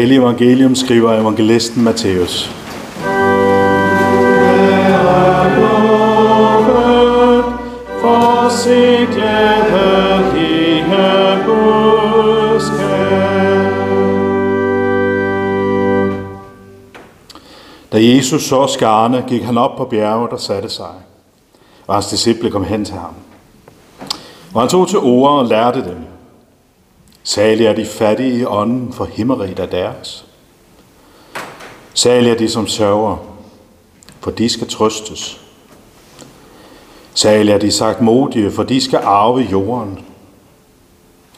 Hellig evangelium skriver evangelisten Matthæus. Da Jesus så skarne, gik han op på bjerget og satte sig, og hans disciple kom hen til ham. Og han tog til ord og lærte dem. Særlig er de fattige i ånden, for himmeriget er deres. Særlig er de, som sørger, for de skal trøstes. Særlig er de sagt modige, for de skal arve jorden.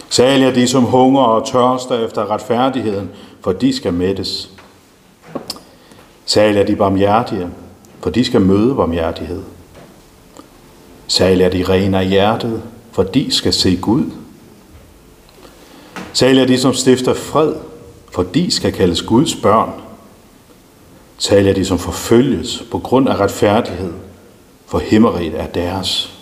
Særlig er de, som hunger og tørster efter retfærdigheden, for de skal mættes. Særlig er de barmhjertige, for de skal møde barmhjertighed. Særlig er de rene af hjertet, for de skal se Gud. Særlig er de, som stifter fred, for de skal kaldes Guds børn. Særlig er de, som forfølges på grund af retfærdighed, for himmeriget er deres.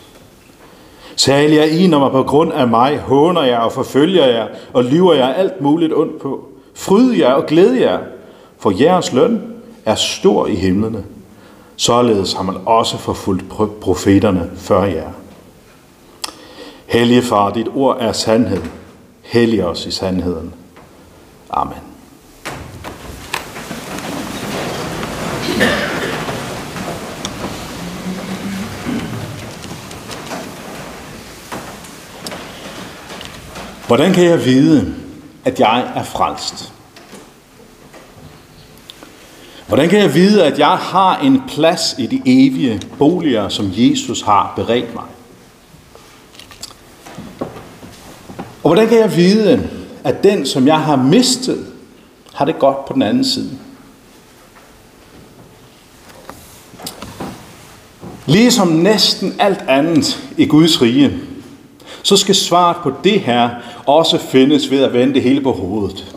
Særlig er I, når man på grund af mig håner jer og forfølger jer og lyver jer alt muligt ondt på. Fryd jer og glæd jer, for jeres løn er stor i himlene. Således har man også forfulgt profeterne før jer. Hellige far, dit ord er sandhed. Hellig os i sandheden. Amen. Hvordan kan jeg vide, at jeg er frelst? Hvordan kan jeg vide, at jeg har en plads i de evige boliger, som Jesus har beredt mig? Hvordan kan jeg vide, at den, som jeg har mistet, har det godt på den anden side? Ligesom næsten alt andet i Guds rige, så skal svaret på det her også findes ved at vende det hele på hovedet.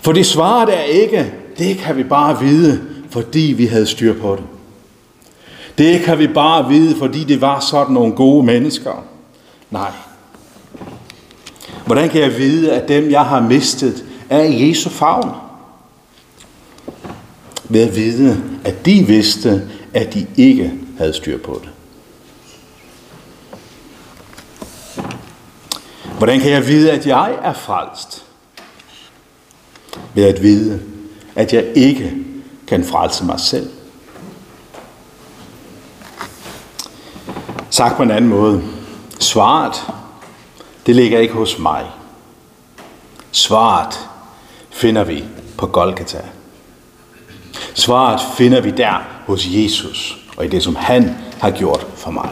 For det svaret er ikke, det kan vi bare vide, fordi vi havde styr på det. Det kan vi bare vide, fordi det var sådan nogle gode mennesker. Nej. Hvordan kan jeg vide, at dem, jeg har mistet, er i Jesu favn? Ved at vide, at de vidste, at de ikke havde styr på det. Hvordan kan jeg vide, at jeg er frelst? Ved at vide, at jeg ikke kan frelse mig selv. Sagt på en anden måde. Svaret, det ligger ikke hos mig. Svaret finder vi på Golgata. Svaret finder vi der hos Jesus og i det, som han har gjort for mig.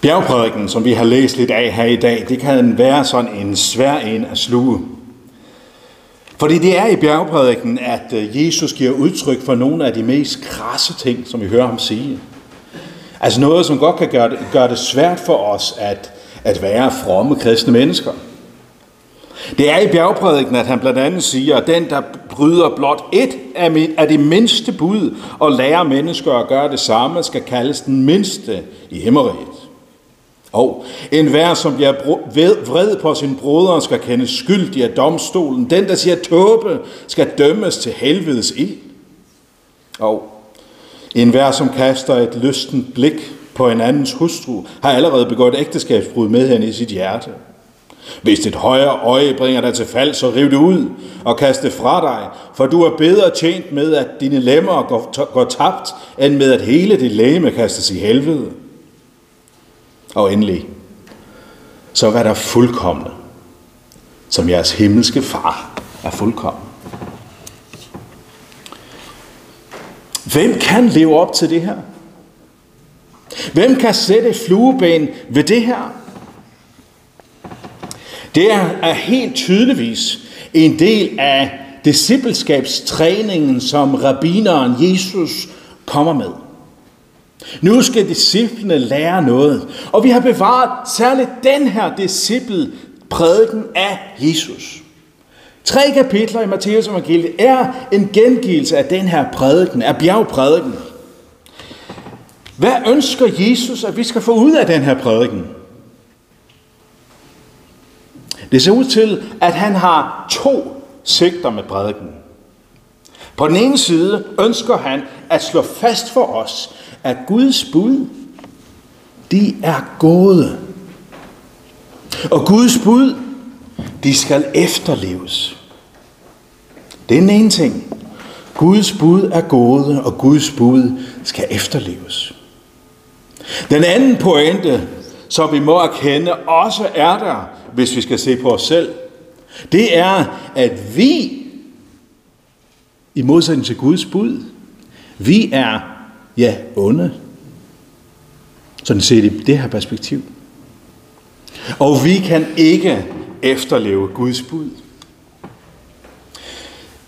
Bjergprædiken, som vi har læst lidt af her i dag, det kan være sådan en svær en at sluge. Fordi det er i bjergprædiken, at øh, Jesus giver udtryk for nogle af de mest krasse ting, som vi hører ham sige. Altså noget, som godt kan gøre det, gøre det svært for os at, at være fromme kristne mennesker. Det er i bjergprædiken, at han blandt andet siger, at den, der bryder blot et af de mindste bud og lærer mennesker at gøre det samme, skal kaldes den mindste i himmeriget. Og en vær, som bliver vred på sin broder, skal kende skyldig af domstolen. Den, der siger tåbe, skal dømmes til helvedes ild. Og en hver, som kaster et lysten blik på en andens hustru, har allerede begået ægteskabsbrud med hende i sit hjerte. Hvis dit højre øje bringer dig til fald, så riv det ud og kast det fra dig, for du er bedre tjent med, at dine lemmer går, går tabt, end med, at hele dit læme kastes i helvede. Og endelig, så vær der fuldkommende, som jeres himmelske far er fuldkommen. Hvem kan leve op til det her? Hvem kan sætte flueben ved det her? Det er helt tydeligvis en del af discipleskabstræningen, som rabineren Jesus kommer med. Nu skal disciplene lære noget, og vi har bevaret særligt den her disciple prædiken af Jesus. Tre kapitler i Matteus evangeliet er en gengivelse af den her prædiken, af bjergprædiken. Hvad ønsker Jesus, at vi skal få ud af den her prædiken? Det ser ud til, at han har to sigter med prædiken. På den ene side ønsker han at slå fast for os, at Guds bud, de er gode. Og Guds bud, de skal efterleves. Det er den ene ting. Guds bud er gode, og Guds bud skal efterleves. Den anden pointe, som vi må erkende, også er der, hvis vi skal se på os selv, det er, at vi, i modsætning til Guds bud, vi er, ja, onde. Sådan set i det her perspektiv. Og vi kan ikke efterleve Guds bud.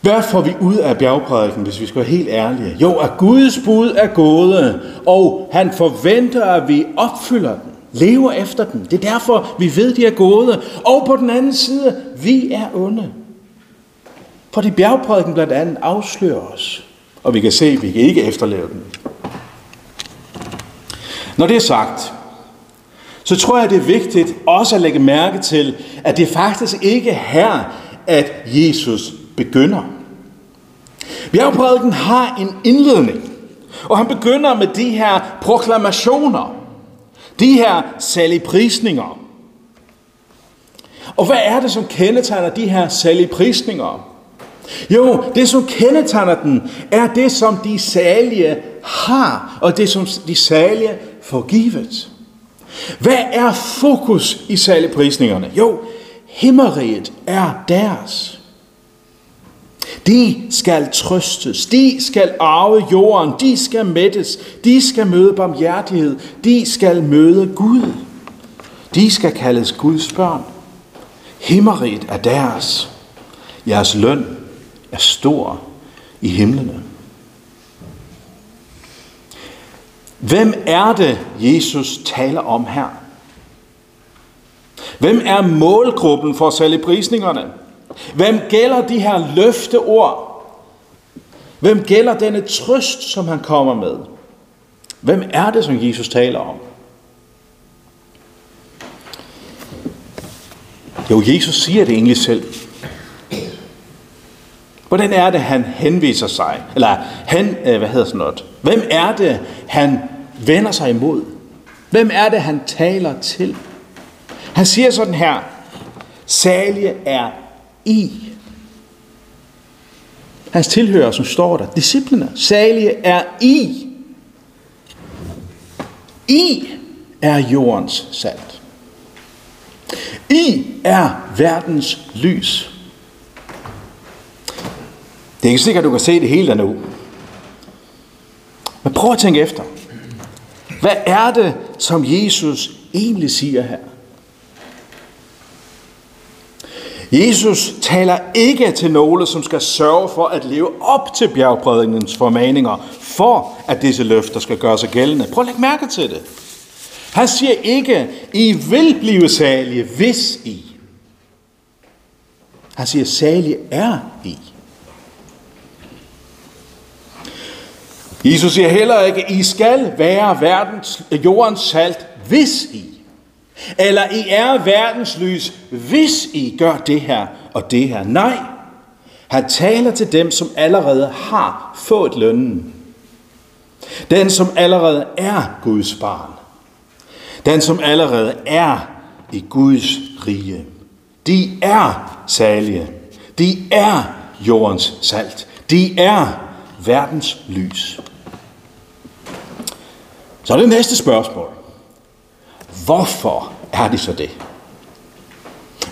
Hvad får vi ud af bjergprædiken, hvis vi skal være helt ærlige? Jo, at Guds bud er gode, og han forventer, at vi opfylder den, lever efter den. Det er derfor, vi ved, de er gode. Og på den anden side, vi er onde. Fordi bjergprædiken blandt andet afslører os, og vi kan se, at vi kan ikke efterleve den. Når det er sagt, så tror jeg, det er vigtigt også at lægge mærke til, at det faktisk ikke er her, at Jesus begynder. Bjergprædiken har en indledning, og han begynder med de her proklamationer, de her saligprisninger. Og hvad er det, som kendetegner de her saligprisninger? Jo, det som kendetegner den, er det, som de salige har, og det, som de salige får givet. Hvad er fokus i saligprisningerne? Jo, himmeriget er deres. De skal trøstes, de skal arve jorden, de skal mættes, de skal møde barmhjertighed, de skal møde Gud. De skal kaldes Guds børn. Himmeriget er deres. Jeres løn er stor i himlene. Hvem er det, Jesus taler om her? Hvem er målgruppen for saligprisningerne? Hvem gælder de her løfteord? Hvem gælder denne trøst, som han kommer med? Hvem er det, som Jesus taler om? Jo, Jesus siger det egentlig selv. Hvordan er det, han henviser sig? Eller han, øh, hvad hedder sådan noget? Hvem er det, han vender sig imod? Hvem er det, han taler til? Han siger sådan her, salige er i. Hans tilhører, som står der, disciplene, salige er i. I er jordens salt. I er verdens lys. Det er ikke sikkert, at du kan se det hele nu. Men prøv at tænke efter. Hvad er det, som Jesus egentlig siger her? Jesus taler ikke til nogle, som skal sørge for at leve op til bjergprædningens formaninger, for at disse løfter skal gøre sig gældende. Prøv at lægge mærke til det. Han siger ikke, I vil blive salige, hvis I. Han siger, salige er I. Jesus siger heller ikke, I skal være verdens, jordens salt, hvis I. Eller I er verdens lys, hvis I gør det her og det her. Nej, han taler til dem, som allerede har fået lønnen. Den, som allerede er Guds barn. Den, som allerede er i Guds rige. De er salige. De er jordens salt. De er verdens lys. Så er det næste spørgsmål. Hvorfor er de så det?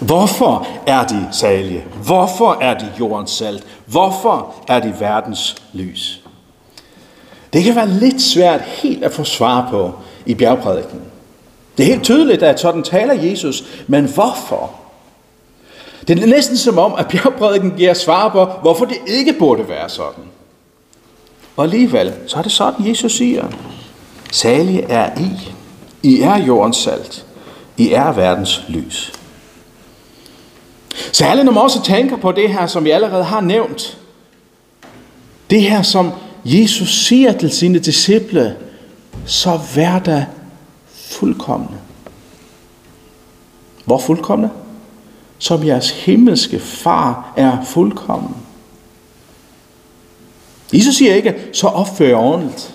Hvorfor er de salige? Hvorfor er de jordens salt? Hvorfor er de verdens lys? Det kan være lidt svært helt at få svar på i bjergprædiken. Det er helt tydeligt, at sådan taler Jesus, men hvorfor? Det er næsten som om, at bjergprædiken giver svar på, hvorfor det ikke burde være sådan. Og alligevel, så er det sådan, Jesus siger. Salige er I. I er jordens salt. I er verdens lys. Særligt når man også tænker på det her, som vi allerede har nævnt. Det her, som Jesus siger til sine disciple, så vær da fuldkommende. Hvor fuldkommende? som jeres himmelske far er fuldkommen. Jesus siger ikke, så opfør ordentligt.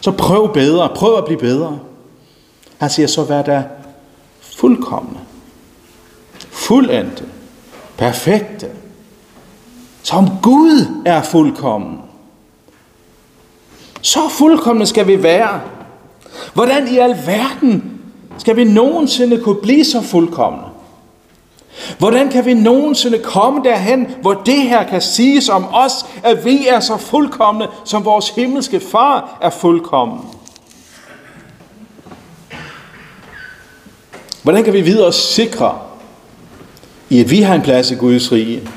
Så prøv bedre, prøv at blive bedre. Han siger, så vær der fuldkommende, fuldendte, perfekte, som Gud er fuldkommen. Så fuldkommende skal vi være. Hvordan i alverden skal vi nogensinde kunne blive så fuldkommende? Hvordan kan vi nogensinde komme derhen, hvor det her kan siges om os, at vi er så fuldkommende, som vores himmelske far er fuldkommen? Hvordan kan vi videre sikre, i at vi har en plads i Guds rige?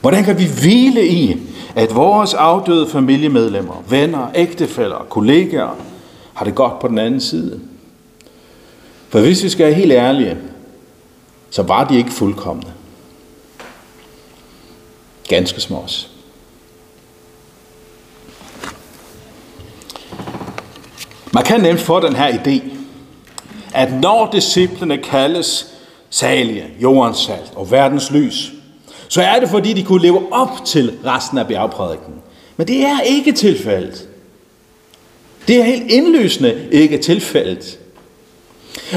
Hvordan kan vi hvile i, at vores afdøde familiemedlemmer, venner, ægtefæller, kollegaer har det godt på den anden side? For hvis vi skal være helt ærlige, så var de ikke fuldkommende. Ganske smås. Man kan nemt få den her idé, at når disciplene kaldes salige, jordens salt og verdens lys, så er det fordi, de kunne leve op til resten af bjergprædiken. Men det er ikke tilfældet. Det er helt indlysende ikke tilfældet.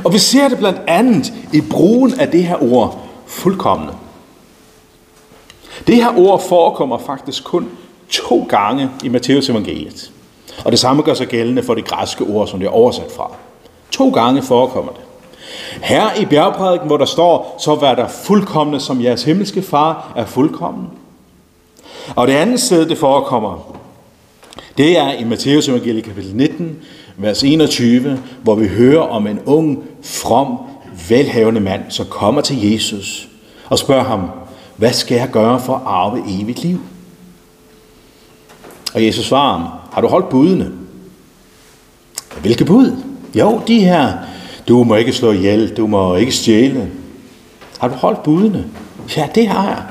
Og vi ser det blandt andet i brugen af det her ord fuldkommende. Det her ord forekommer faktisk kun to gange i Matteus evangeliet. Og det samme gør sig gældende for det græske ord, som det er oversat fra. To gange forekommer det. Her i bjergprædiken, hvor der står, så vær der fuldkommende, som jeres himmelske far er fuldkommen. Og det andet sted, det forekommer, det er i Matteus evangelie kapitel 19, vers 21, hvor vi hører om en ung, from, velhavende mand, som kommer til Jesus og spørger ham, hvad skal jeg gøre for at arve evigt liv? Og Jesus svarer ham, har du holdt budene? Hvilke bud? Jo, de her, du må ikke slå ihjel, du må ikke stjæle. Har du holdt budene? Ja, det har jeg.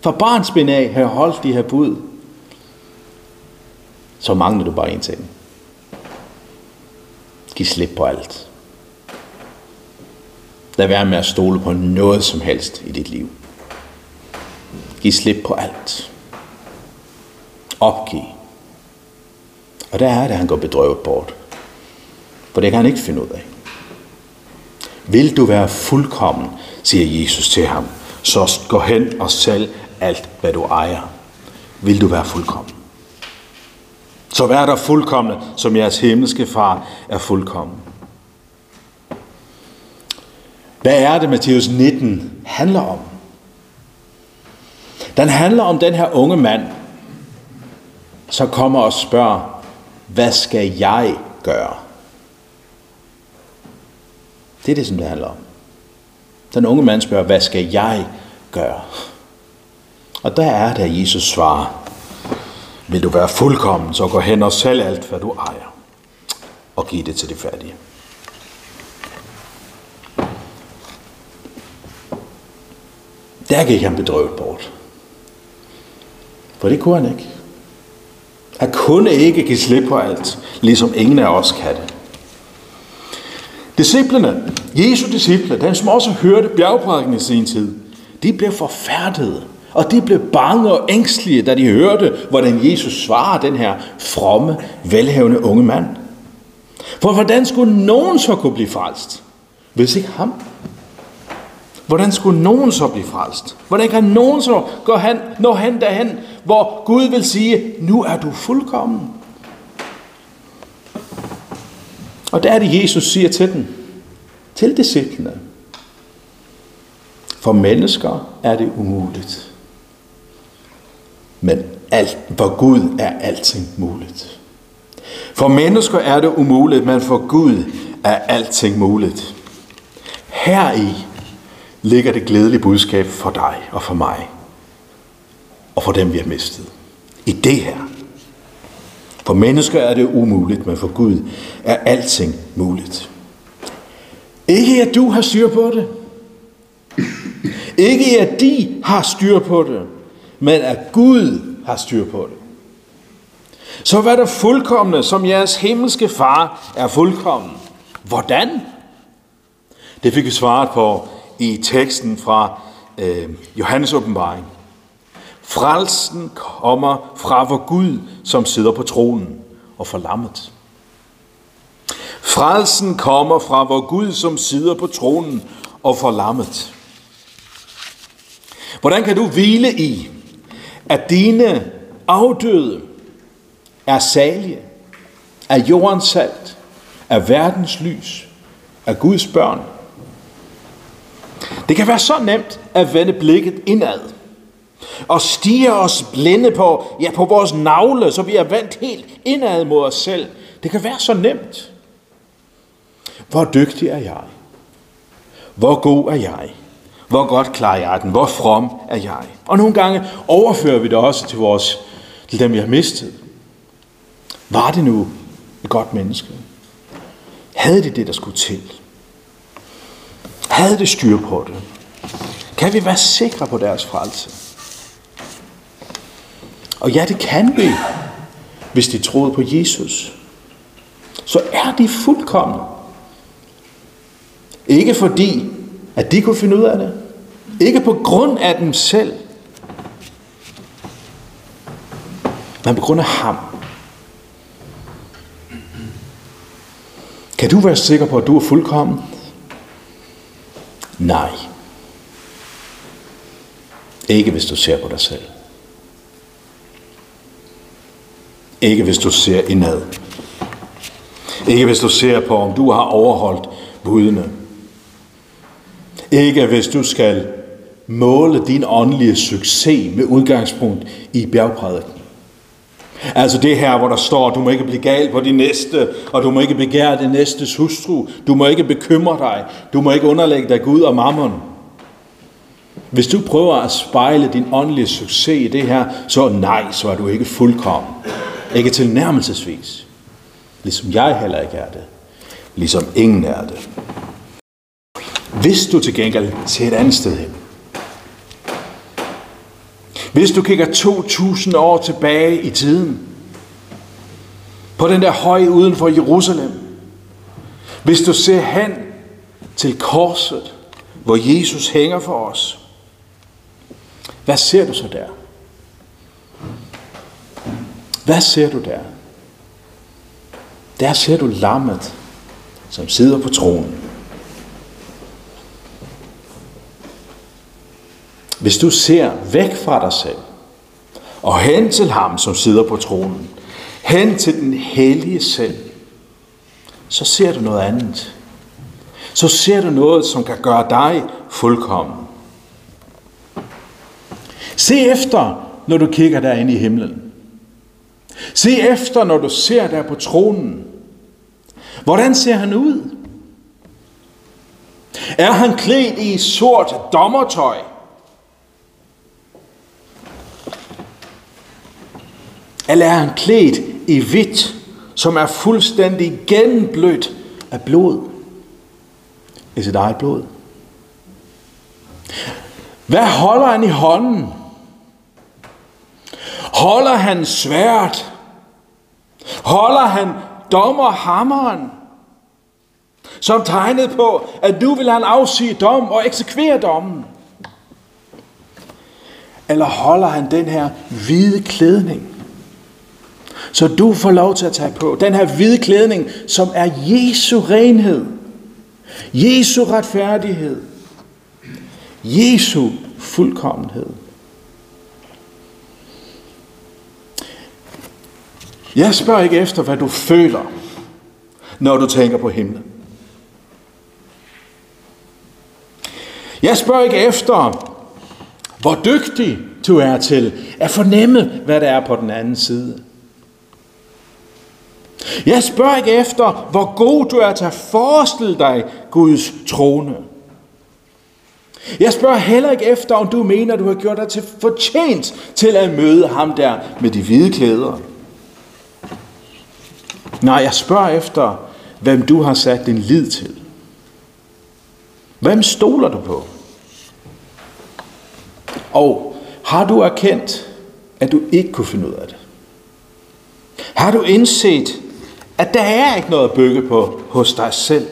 For barnsben af har jeg holdt de her bud. Så mangler du bare en ting. Giv slip på alt. Lad være med at stole på noget som helst i dit liv. Giv slip på alt. Opgiv. Og der er det, han går bedrøvet bort. For det kan han ikke finde ud af. Vil du være fuldkommen, siger Jesus til ham, så gå hen og sælg alt, hvad du ejer. Vil du være fuldkommen? Så vær der fuldkommende, som jeres himmelske far er fuldkommen. Hvad er det, Matthæus 19 handler om? Den handler om den her unge mand, som kommer og spørger, hvad skal jeg gøre? Det er det, som det handler om. Den unge mand spørger, hvad skal jeg gøre? Og der er det, at Jesus svarer, vil du være fuldkommen, så gå hen og sælg alt, hvad du ejer, og giv det til de fattige. Der gik han bedrøvet bort. For det kunne han ikke. Han kunne ikke give slip på alt, ligesom ingen af os kan det. Disciplerne, Jesu disciple, dem som også hørte bjergprædiken i sin tid, de blev forfærdede og de blev bange og ængstlige, da de hørte, hvordan Jesus svarer den her fromme, velhavende unge mand. For hvordan skulle nogen så kunne blive frelst, hvis ikke ham? Hvordan skulle nogen så blive frelst? Hvordan kan nogen så gå hen, nå hen derhen, hvor Gud vil sige, nu er du fuldkommen? Og der er det, Jesus siger til den, til disciplene. For mennesker er det umuligt. Men alt, for Gud er alting muligt. For mennesker er det umuligt, men for Gud er alting muligt. Her i ligger det glædelige budskab for dig og for mig. Og for dem, vi har mistet. I det her. For mennesker er det umuligt, men for Gud er alting muligt. Ikke at du har styr på det. Ikke at de har styr på det men at Gud har styr på det. Så hvad der fuldkommende, som jeres himmelske far er fuldkommen. Hvordan? Det fik vi svaret på i teksten fra øh, Johannes åbenbaring. Frelsen kommer fra vor Gud, som sidder på tronen og forlammet. Frelsen kommer fra vor Gud, som sidder på tronen og forlammet. Hvordan kan du hvile i, at dine afdøde er salige, er jordens salt, er verdens lys, er Guds børn? Det kan være så nemt at vende blikket indad og stiger os blinde på, ja, på vores navle, så vi er vandt helt indad mod os selv. Det kan være så nemt. Hvor dygtig er jeg? Hvor god er jeg? Hvor godt klarer jeg den? Hvor from er jeg? Og nogle gange overfører vi det også til, vores, til dem, vi har mistet. Var det nu et godt menneske? Havde det det, der skulle til? Havde det styr på det? Kan vi være sikre på deres frelse? Og ja, det kan vi, hvis de troede på Jesus. Så er de fuldkomne. Ikke fordi, at de kunne finde ud af det. Ikke på grund af dem selv. Men på grund af ham. Kan du være sikker på, at du er fuldkommen? Nej. Ikke hvis du ser på dig selv. Ikke hvis du ser indad. Ikke hvis du ser på, om du har overholdt budene. Ikke hvis du skal måle din åndelige succes med udgangspunkt i bjergprædiken. Altså det her, hvor der står, du må ikke blive gal på din næste, og du må ikke begære din næstes hustru. Du må ikke bekymre dig. Du må ikke underlægge dig Gud og mammon. Hvis du prøver at spejle din åndelige succes i det her, så nej, så er du ikke fuldkommen. Ikke tilnærmelsesvis. Ligesom jeg heller ikke er det. Ligesom ingen er det. Hvis du til gengæld ser et andet sted hen. Hvis du kigger 2000 år tilbage i tiden, på den der høj uden for Jerusalem, hvis du ser hen til korset, hvor Jesus hænger for os, hvad ser du så der? Hvad ser du der? Der ser du lammet, som sidder på tronen. Hvis du ser væk fra dig selv, og hen til ham, som sidder på tronen, hen til den hellige selv, så ser du noget andet. Så ser du noget, som kan gøre dig fuldkommen. Se efter, når du kigger derinde i himlen. Se efter, når du ser der på tronen. Hvordan ser han ud? Er han klædt i sort dommertøj? Eller er han klædt i hvidt, som er fuldstændig gennemblødt af blod? I sit eget blod. Hvad holder han i hånden? Holder han svært? Holder han dommerhammeren? Som tegnet på, at nu vil han afsige dom og eksekvere dommen. Eller holder han den her hvide klædning? Så du får lov til at tage på. Den her hvide klædning, som er Jesu renhed. Jesu retfærdighed. Jesu fuldkommenhed. Jeg spørger ikke efter, hvad du føler, når du tænker på himlen. Jeg spørger ikke efter, hvor dygtig du er til at fornemme, hvad der er på den anden side. Jeg spørger ikke efter, hvor god du er til at forestille dig Guds trone. Jeg spørger heller ikke efter, om du mener, du har gjort dig til fortjent til at møde ham der med de hvide klæder. Nej, jeg spørger efter, hvem du har sat din lid til. Hvem stoler du på? Og har du erkendt, at du ikke kunne finde ud af det? Har du indset, at der er ikke noget at bygge på hos dig selv?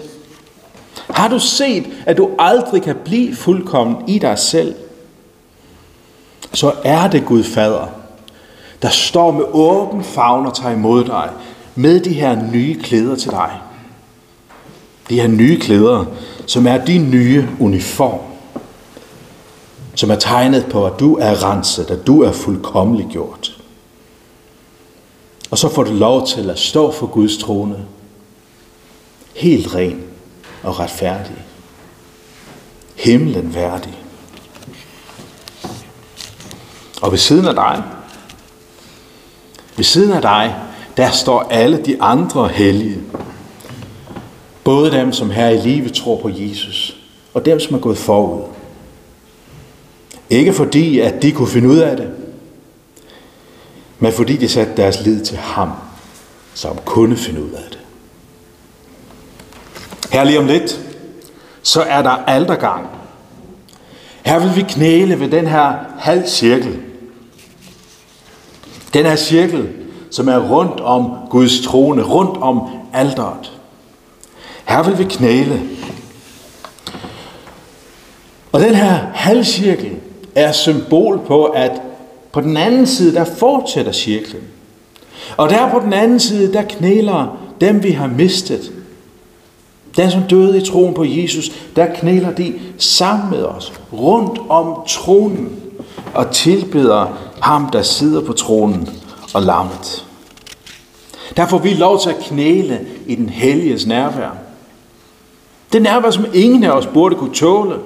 Har du set, at du aldrig kan blive fuldkommen i dig selv? Så er det Gud Fader, der står med åben favn og tager imod dig med de her nye klæder til dig. De her nye klæder, som er din nye uniform. Som er tegnet på, at du er renset, at du er fuldkommelig gjort. Og så får du lov til at stå for Guds trone. Helt ren og retfærdig. Himlen værdig. Og ved siden af dig, ved siden af dig, der står alle de andre hellige. Både dem, som her i livet tror på Jesus, og dem, som er gået forud. Ikke fordi, at de kunne finde ud af det, men fordi de satte deres lid til ham, som kunne finde ud af det. Her lige om lidt, så er der aldergang. Her vil vi knæle ved den her halv cirkel. Den her cirkel, som er rundt om Guds trone, rundt om alderet. Her vil vi knæle. Og den her halvcirkel er symbol på, at på den anden side, der fortsætter cirklen. Og der på den anden side, der knæler dem, vi har mistet. Den, som døde i troen på Jesus, der knæler de sammen med os, rundt om tronen, og tilbeder ham, der sidder på tronen og lammet. Der får vi lov til at knæle i den helliges nærvær. Det nærvær, som ingen af os burde kunne tåle.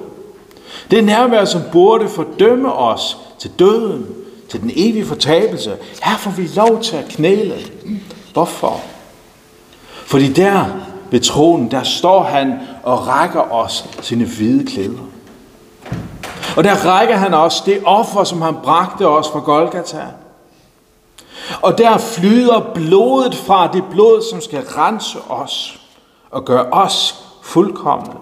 Det nærvær, som burde fordømme os til døden, til den evige fortabelse. Her får vi lov til at knæle. Hvorfor? Fordi der ved tronen, der står han og rækker os sine hvide klæder. Og der rækker han os det offer, som han bragte os fra Golgata. Og der flyder blodet fra det blod, som skal rense os og gøre os fuldkommende.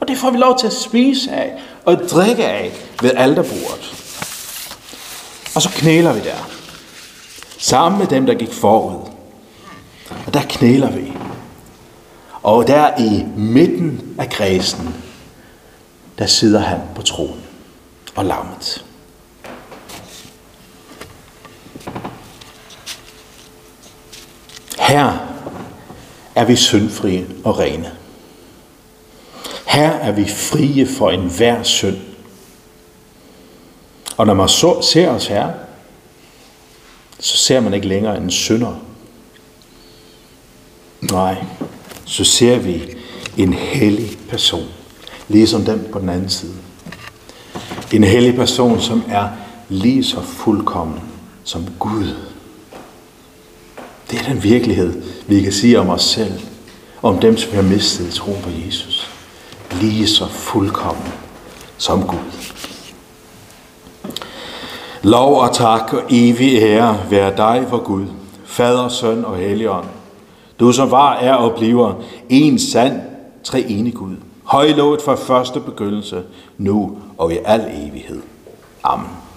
Og det får vi lov til at spise af og drikke af ved alterbordet. Og så knæler vi der. Sammen med dem, der gik forud. Og der knæler vi. Og der i midten af kredsen, der sidder han på tronen og lammet. Her er vi syndfrie og rene. Her er vi frie for enhver synd. Og når man så, ser os her, så ser man ikke længere en synder. Nej, så ser vi en hellig person, ligesom den på den anden side. En hellig person, som er lige så fuldkommen som Gud. Det er den virkelighed, vi kan sige om os selv, om dem, som har mistet troen på Jesus. Lige så fuldkommen som Gud. Lov og tak og evig ære være dig for Gud, Fader, Søn og Helligånd. Du som var, er og bliver en sand, treenig Gud. Højlovet fra første begyndelse, nu og i al evighed. Amen.